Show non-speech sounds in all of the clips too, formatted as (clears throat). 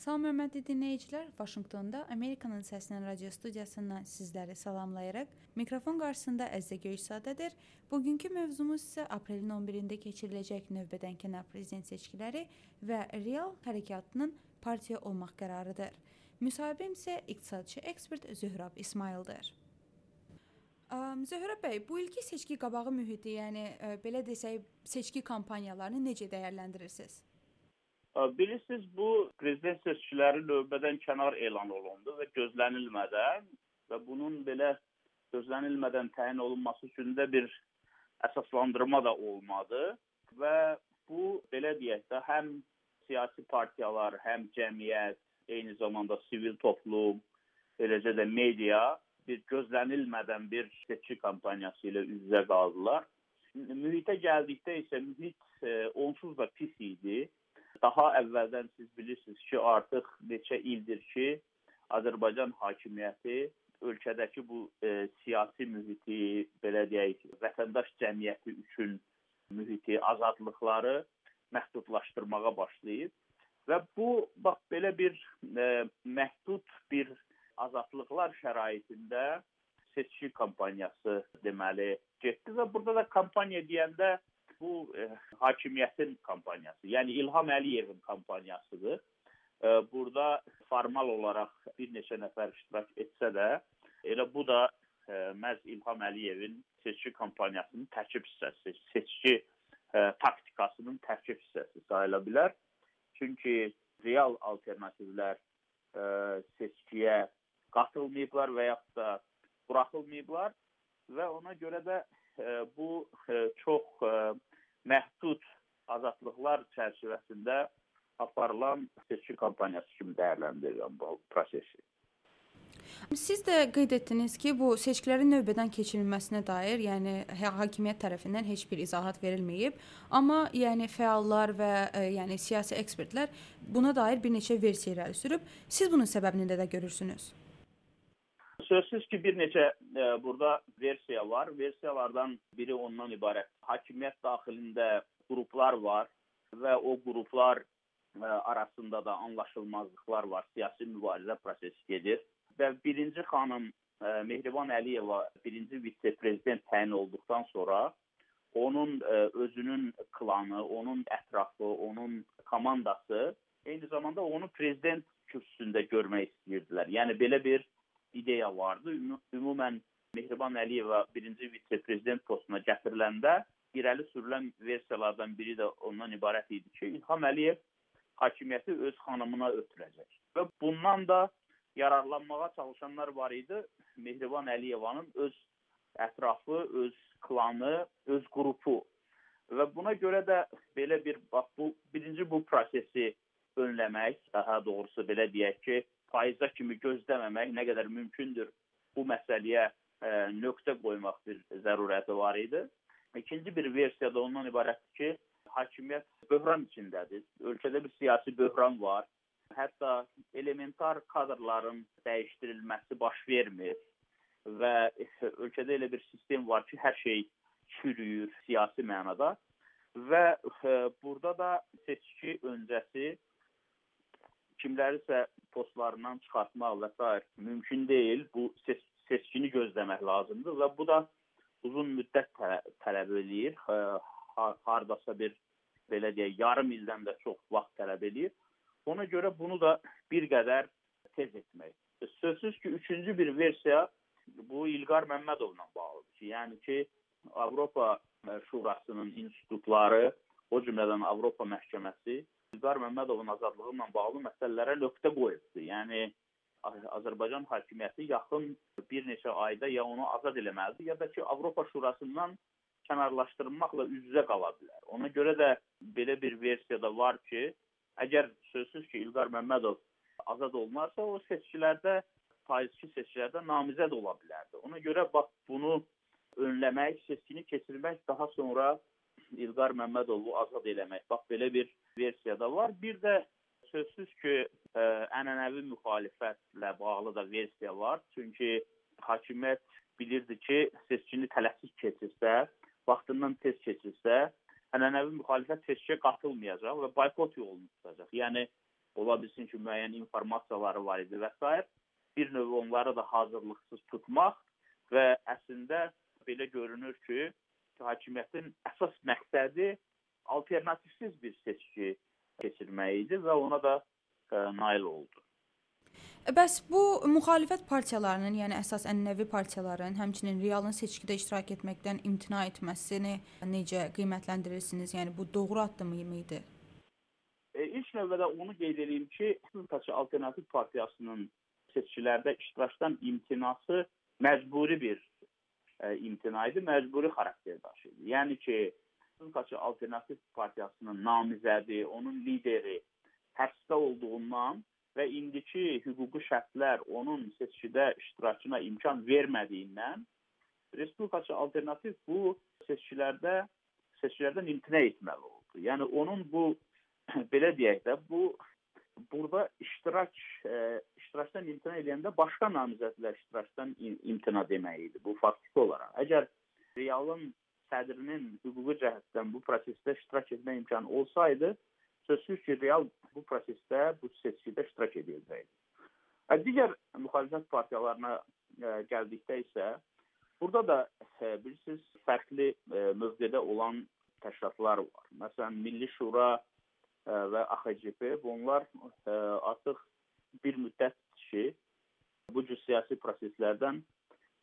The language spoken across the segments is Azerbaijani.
Salam hörmətli dinləyicilər, Vaşinqtonda Amerikanın Səsinin radio studiyasından sizləri salamlayaraq mikrofon qarşısında Əzizə Göyçsadədir. Bugünkü mövzumuz isə aprelin 11-də keçiriləcək növbədənkənar prezident seçkiləri və real hərəkatının partiya olmaq qərarıdır. Müsahibim isə iqtisadçı ekspert Zöhrab İsmayıldır. Zöhrə bəy, bu ilki seçki qabağı mühiti, yəni belə desək, seçki kampaniyalarını necə dəyərləndirirsiniz? Bilirsiniz, bu prezident seçkiləri növbədən kənar elan olundu və gözlənilmədən və bunun belə gözlənilmədən təyin olunması üçün də bir əsaslandırma da olmadı və bu belə deyək də həm siyasi partiyalar, həm cəmiyyət, eyni zamanda sivil toplum, eləcə də media bir gözlənilmədən bir seçki kampaniyası ilə üz-üzə qaldılar. Mühitə gəldikdə isə mühit e, onsuz da pis idi Daha əvvəldən siz bilirsiniz ki, artıq neçə ildir ki, Azərbaycan hakimiyyəti ölkədəki bu e, siyasi mühiti, belə deyək, vətəndaş cəmiyyəti üçün mühiti, azadlıqları məhdudlaşdırmağa başlayıb və bu bax belə bir e, məhdud bir azadlıqlar şəraitində seçki kampaniyası deməli getdi və burada da kampaniya deyəndə bu e, hakimiyyətin kampaniyası, yəni İlham Əliyevin kampaniyasıdır. E, burada formal olaraq bir neçə nəfər iştirak etsə də, elə bu da e, məhz İlham Əliyevin seçki kampaniyasının tərkib hissəsi, seçki e, taktikasının tərkib hissəsi sayıla bilər. Çünki real alternativlər e, seçkiyə qatılmayıblar və yaxud da buraxılmayıblar və ona görə də e, bu e, çox e, məhdud azadlıqlar çərçivəsində aparılan seçki kampaniyası kimi dəyərləndirirəm bu prosesi. Siz də qeyd etdiniz ki, bu seçkilərin növbədən keçirilməsinə dair, yəni hakimiyyət tərəfindən heç bir izahat verilməyib, amma yəni fəallar və ə, yəni siyasi ekspertlər buna dair bir neçə versiya irəli sürüb. Siz bunun səbəbini də, də görürsünüz? Sözsüz ki, bir neçə e, burada versiya var. Versiyalardan biri ondan ibarət. Hakimiyyət daxilində qruplar var və o qruplar e, arasında da anlaşılmazlıqlar var. Siyasi mübarizə prosesi gedir. Və birinci xanım e, Mehriban Əliyeva birinci vitse-prezident təyin olduqdan sonra onun e, özünün klanı, onun ətrafı, onun komandası eyni zamanda onu prezident kürsüsündə görmək istəyirdilər. Yəni belə bir ideya vardı. Ümumən Mehriban Əliyeva birinci vitse-prezident postuna gətiriləndə irəli sürülən versiyalardan biri də ondan ibarət idi ki, İlham Əliyev hakimiyyəti öz xanımına ötürəcək. Və bundan da yararlanmağa çalışanlar var idi. Mehriban Əliyevanın öz ətrafı, öz klanı, öz qrupu. Və buna görə də belə bir bax bu birinci bu prosesi önləmək, daha doğrusu belə deyək ki, faiza kimi gözləməmək nə qədər mümkündür bu məsələyə ə, e, nöqtə qoymaq bir zərurəti var idi. İkinci bir versiya da ondan ibarətdir ki, hakimiyyət böhran içindədir. Ölkədə bir siyasi böhran var. Hətta elementar kadrların dəyişdirilməsi baş vermir və ölkədə elə bir sistem var ki, hər şey çürüyür siyasi mənada və ə, e, burada da seçki öncəsi kimlərisə postlarından çıxartmaq və s. mümkün deyil. Bu seç seçkini gözləmək lazımdır və bu da uzun müddət tələ tələb eləyir. Hardasa bir belə deyək, yarım ildən də çox vaxt tələb eləyir. Ona görə bunu da bir qədər tez etmək. Sözsüz ki, üçüncü bir versiya bu İlqar Məmmədovla bağlıdır ki, yəni ki, Avropa Şurasının institutları, o cümlədən Avropa Məhkəməsi İlqar Məmmədovun azadlığı ilə bağlı məsələlərə nöqtə qoyubdu. Yəni Azərbaycan hakimiyyəti yaxın bir neçə ayda ya onu azad eləməlidir, ya da ki, Avropa Şurasından kənarlaşdırılmaqla üz-üzə qala bilər. Ona görə də belə bir versiya da var ki, əgər sözsüz ki, İlqar Məmmədov azad olunarsa, o seçkilərdə faizçi seçkilərdə namizəd ola bilərdi. Ona görə bax bunu önləmək, seçkini keçirmək daha sonra İlqar Məmmədovu azad eləmək. Bax belə bir versiya da var. Bir də sözsüz ki, ə, ənənəvi müxalifətlə bağlı da versiya var. Çünki hakimiyyət bilirdi ki, seçkini tələsik keçirsə, vaxtından tez keçirsə, ənənəvi müxalifət seçkiyə qatılmayacaq və boykot yolunu tutacaq. Yəni ola bilsin ki, müəyyən informasiyaları var idi və s. Bir növ onları da hazırlıqsız tutmaq və əslində belə görünür ki, hakimiyyətin əsas məqsədi alternativsiz bir seçki keçirmək idi və ona da ə, nail oldu. Bəs bu müxalifət partiyalarının, yəni əsas ənənəvi partiyaların, həmçinin realın seçkidə iştirak etməkdən imtina etməsini necə qiymətləndirirsiniz? Yəni bu doğru addım idi? E, ilk növbədə onu qeyd edeyim ki, Respublikaçı Alternativ Partiyasının seçkilərdə iştirakdan imtinası məcburi bir e, imtina idi, məcburi xarakter daşıyırdı. Yəni ki, Respublikaçı Alternativ Partiyasının namizədi, onun lideri həbsdə olduğundan və indiki hüquqi şərtlər onun seçkidə iştirakına imkan vermədiyindən Respublikaçı Alternativ bu seçkilərdə seçkilərdən imtina etməli oldu. Yəni onun bu (clears throat) belə deyək də bu burada iştirak e, iştirakdan imtina edəndə başqa namizədlər iştirakdan imtina demək idi. Bu faktiki olaraq. Əgər realın sədrinin hüquqi cəhətdən bu prosesdə iştirak etmə imkanı olsaydı, sözsüz ki, real bu prosesdə, bu seçkidə iştirak edəcəkdi. Digər müxalifət partiyalarına ə, e, gəldikdə isə burada da ə, e, bilirsiniz fərqli ə, e, mövqedə olan təşkilatlar var. Məsələn, Milli Şura və AXCP bunlar artıq bir müddət ki, bu cür siyasi proseslərdən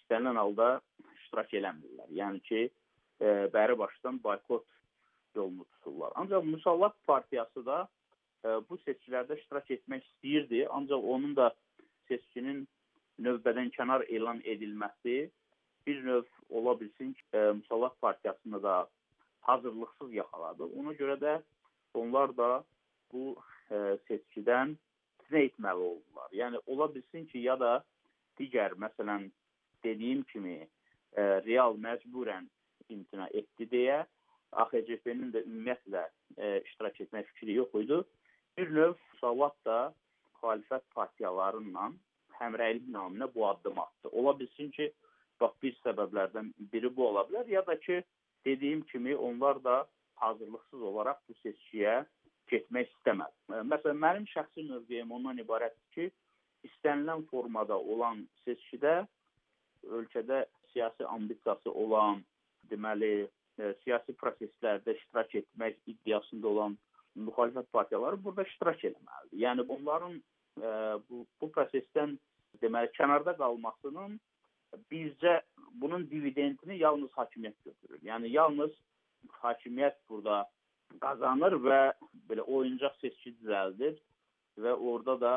istənilən halda iştirak eləmirlər. Yəni ki, bəri başdan boykot yolunu tuturlar. Ancaq Müsallat partiyası da bu seçkilərdə iştirak etmək istəyirdi, ancaq onun da seçkinin növbədən kənar elan edilməsi bir növ ola bilsin ki, Müsallat partiyasını da hazırlıqsız yaxaladı. Ona görə də onlar da bu e, seçkidən nə etməli oldular. Yəni ola bilsin ki, ya da digər, məsələn, dediyim kimi e, real məcburən imtina etdi deyə AXCP-nin də ümumiyyətlə e, iştirak etmək fikri yox idi. Bir növ Savat da müxalifət partiyalarıyla həmrəylik naminə bu addım atdı. Ola bilsin ki, bax bir səbəblərdən biri bu ola bilər, ya da ki, dediyim kimi onlar da hazırlıqsız olaraq bu seçkiyə getmək istəməz. Məsələn, mənim şəxsi mövqeyim ondan ibarətdir ki, istənilən formada olan seçkidə ölkədə siyasi ambisiyası olan, deməli, e, siyasi proseslərdə iştirak etmək iddiasında olan müxalifət partiyaları burada iştirak etməlidir. Yəni bunların e, bu, bu prosesdən deməli kənarda qalmasının bizcə bunun dividendini yalnız hakimiyyət götürür. Yəni yalnız hakimiyyət burada qazanır və belə oyuncaq seçki düzəldir və orada da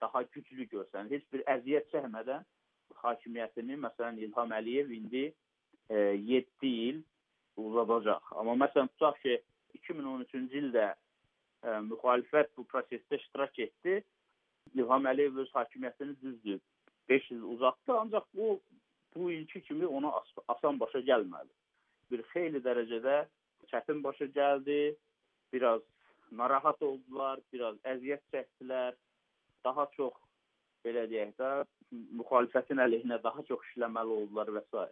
daha güclü görsənir. Heç bir əziyyət çəkmədən hakimiyyətini məsələn İlham Əliyev indi e, 7 il uzadacaq. Amma məsələn tutaq ki 2013-cü ildə e, müxalifət bu prosesdə iştirak etdi. İlham Əliyev öz hakimiyyətini düzdür 5 il uzatdı, ancaq bu bu ilki kimi ona as asan başa gəlmədi bir xeyli dərəcədə çətin başa gəldi. Biraz narahat oldular, biraz əziyyət çəkdilər. Daha çox belə deyək də müxalifətin əleyhinə daha çox işləməli oldular və s.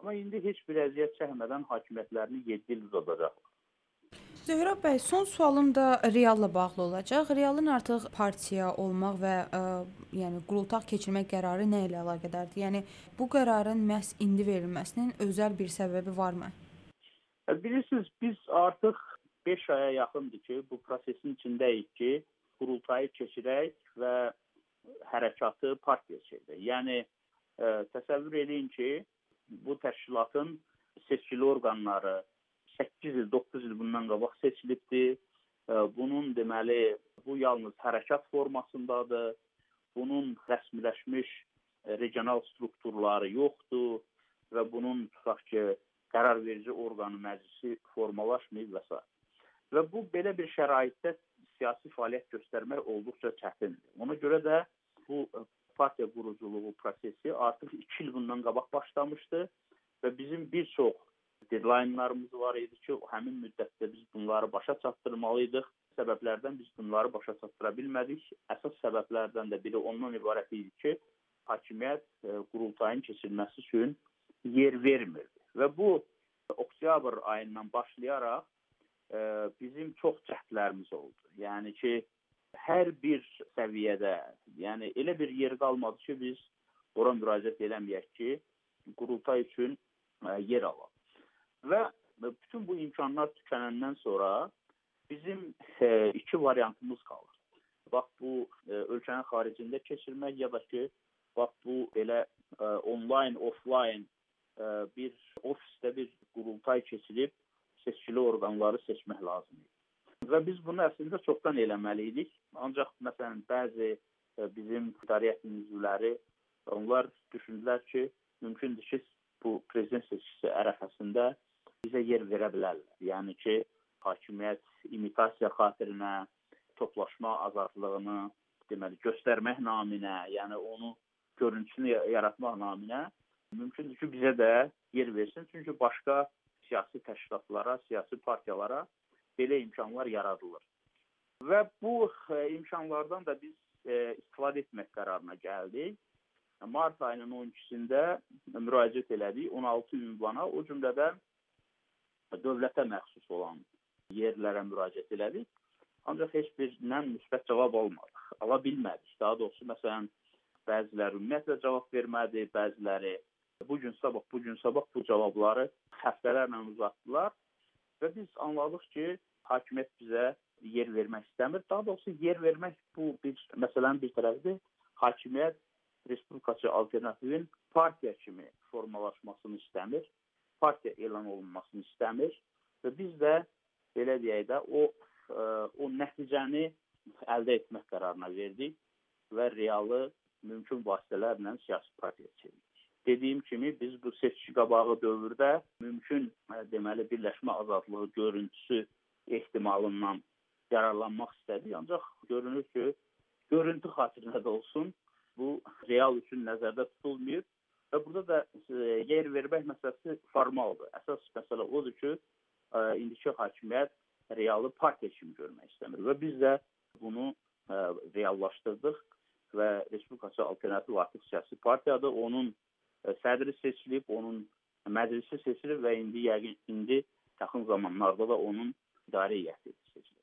Amma indi heç bir əziyyət çəkmədən hakimiyyətlərini 7 il uzadacaqlar. Zöhrə bəy, son sualım da Realla bağlı olacaq. Realın artıq partiya olmaq və ə, yəni qurultaq keçirmək qərarı nə ilə əlaqədardır? Yəni bu qərarın məhz indi verilməsinin özəl bir səbəbi varmı? Bilirsiniz, biz artıq 5 aya yaxındır ki, bu prosesin içindəyik ki, qurultayı keçirək və hərəkatı partiya çevirək. Yəni ə, e, təsəvvür edin ki, bu təşkilatın seçkili orqanları 8 il, 9 il bundan qabaq seçilibdir. E, bunun deməli bu yalnız hərəkat formasındadır. Bunun rəsmiləşmiş regional strukturları yoxdur və bunun tutaq ki, qərarverici orqanı məclisi formalaşmayıb və s. Və bu belə bir şəraitdə siyasi fəaliyyət göstərmək olduqca çətindir. Ona görə də bu partiya quruculuğu prosesi artıq 2 il bundan qabaq başlamışdı və bizim bir çox deadline-larımız var idi ki, həmin müddətdə biz bunları başa çatdırmalıydıq. Səbəblərdən biz bunları başa çatdıra bilmədik. Əsas səbəblərdən də biri ondan ibarət idi ki, hakimiyyət e, qurultayın keçirilməsi üçün yer vermirdi. Və bu oktyabr ayından başlayaraq e, bizim çox cəhdlərimiz oldu. Yəni ki, hər bir səviyyədə, yəni elə bir yer qalmadı ki, biz ora müraciət eləməyək ki, qurultay üçün ə, yer alaq. Və bütün bu imkanlar tükənəndən sonra bizim ə, iki variantımız qalır. Bax bu ə, ölkənin xaricində keçirmək ya da ki, bax bu belə ə, onlayn, offlayn ə, bir ofisdə bir qurultay keçirib seçkili orqanları seçmək lazımdır. Və biz bunu əslində çoxdan eləməli idik. Ancaq məsələn bəzi e, bizim idarətin üzvləri onlar düşündülər ki, mümkündür ki, bu prezident seçkisi ərəfəsində bizə yer verə bilərlər. Yəni ki, hakimiyyət imitasiya xatirinə toplaşma azadlığını deməli göstərmək naminə, yəni onu görüntüsünü yaratmaq naminə mümkündür ki, bizə də yer versin. Çünki başqa siyasi təşkilatlara, siyasi partiyalara belə imkanlar yaradılır. Və bu e, imkanlardan da biz e, istifadə etmək qərarına gəldik. Mart ayının 12-sində müraciət elədik 16 ünvana, o cümlədən dövlətə məxsus olan yerlərə müraciət elədik. Ancaq heç birindən müsbət cavab almadıq. Ala bilmədik. Daha doğrusu məsələn bəziləri ümumiyyətlə cavab vermədi, bəziləri bu gün sabah, bu gün sabah bu cavabları həftələrlə uzatdılar və biz anladıq ki, hakimiyyət bizə yer vermək istəmir. Daha doğrusu yer vermək bu bir məsələnin bir tərəfidir. Hakimiyyət respublikaçı alternativin partiya kimi formalaşmasını istəmir. Partiya elan olunmasını istəmir və biz də belə deyək də o ə, e, o nəticəni əldə etmək qərarına verdik və realı mümkün vasitələrlə siyasi partiya çevirdik. Dediyim kimi biz bu seçki qabağı dövrdə mümkün e, deməli birləşmə azadlığı görüntüsü ehtimalından yararlanmaq istədik, ancaq görünür ki, görüntü xatirinə də olsun bu real üçün nəzərdə tutulmayıb və burada da e, yer vermək məsələsi formaldır. Əsas məsələ odur ki, e, indiki hakimiyyət realı partiya kimi görmək istəmir və biz də bunu reallaşdırdıq və Respublikaçı Alternativ Artıq Siyasi Partiyadır. Onun sədri seçilib, onun məclisi seçilib və indi yəqin indi yaxın zamanlarda da onun idarə heyəti seçiləcək.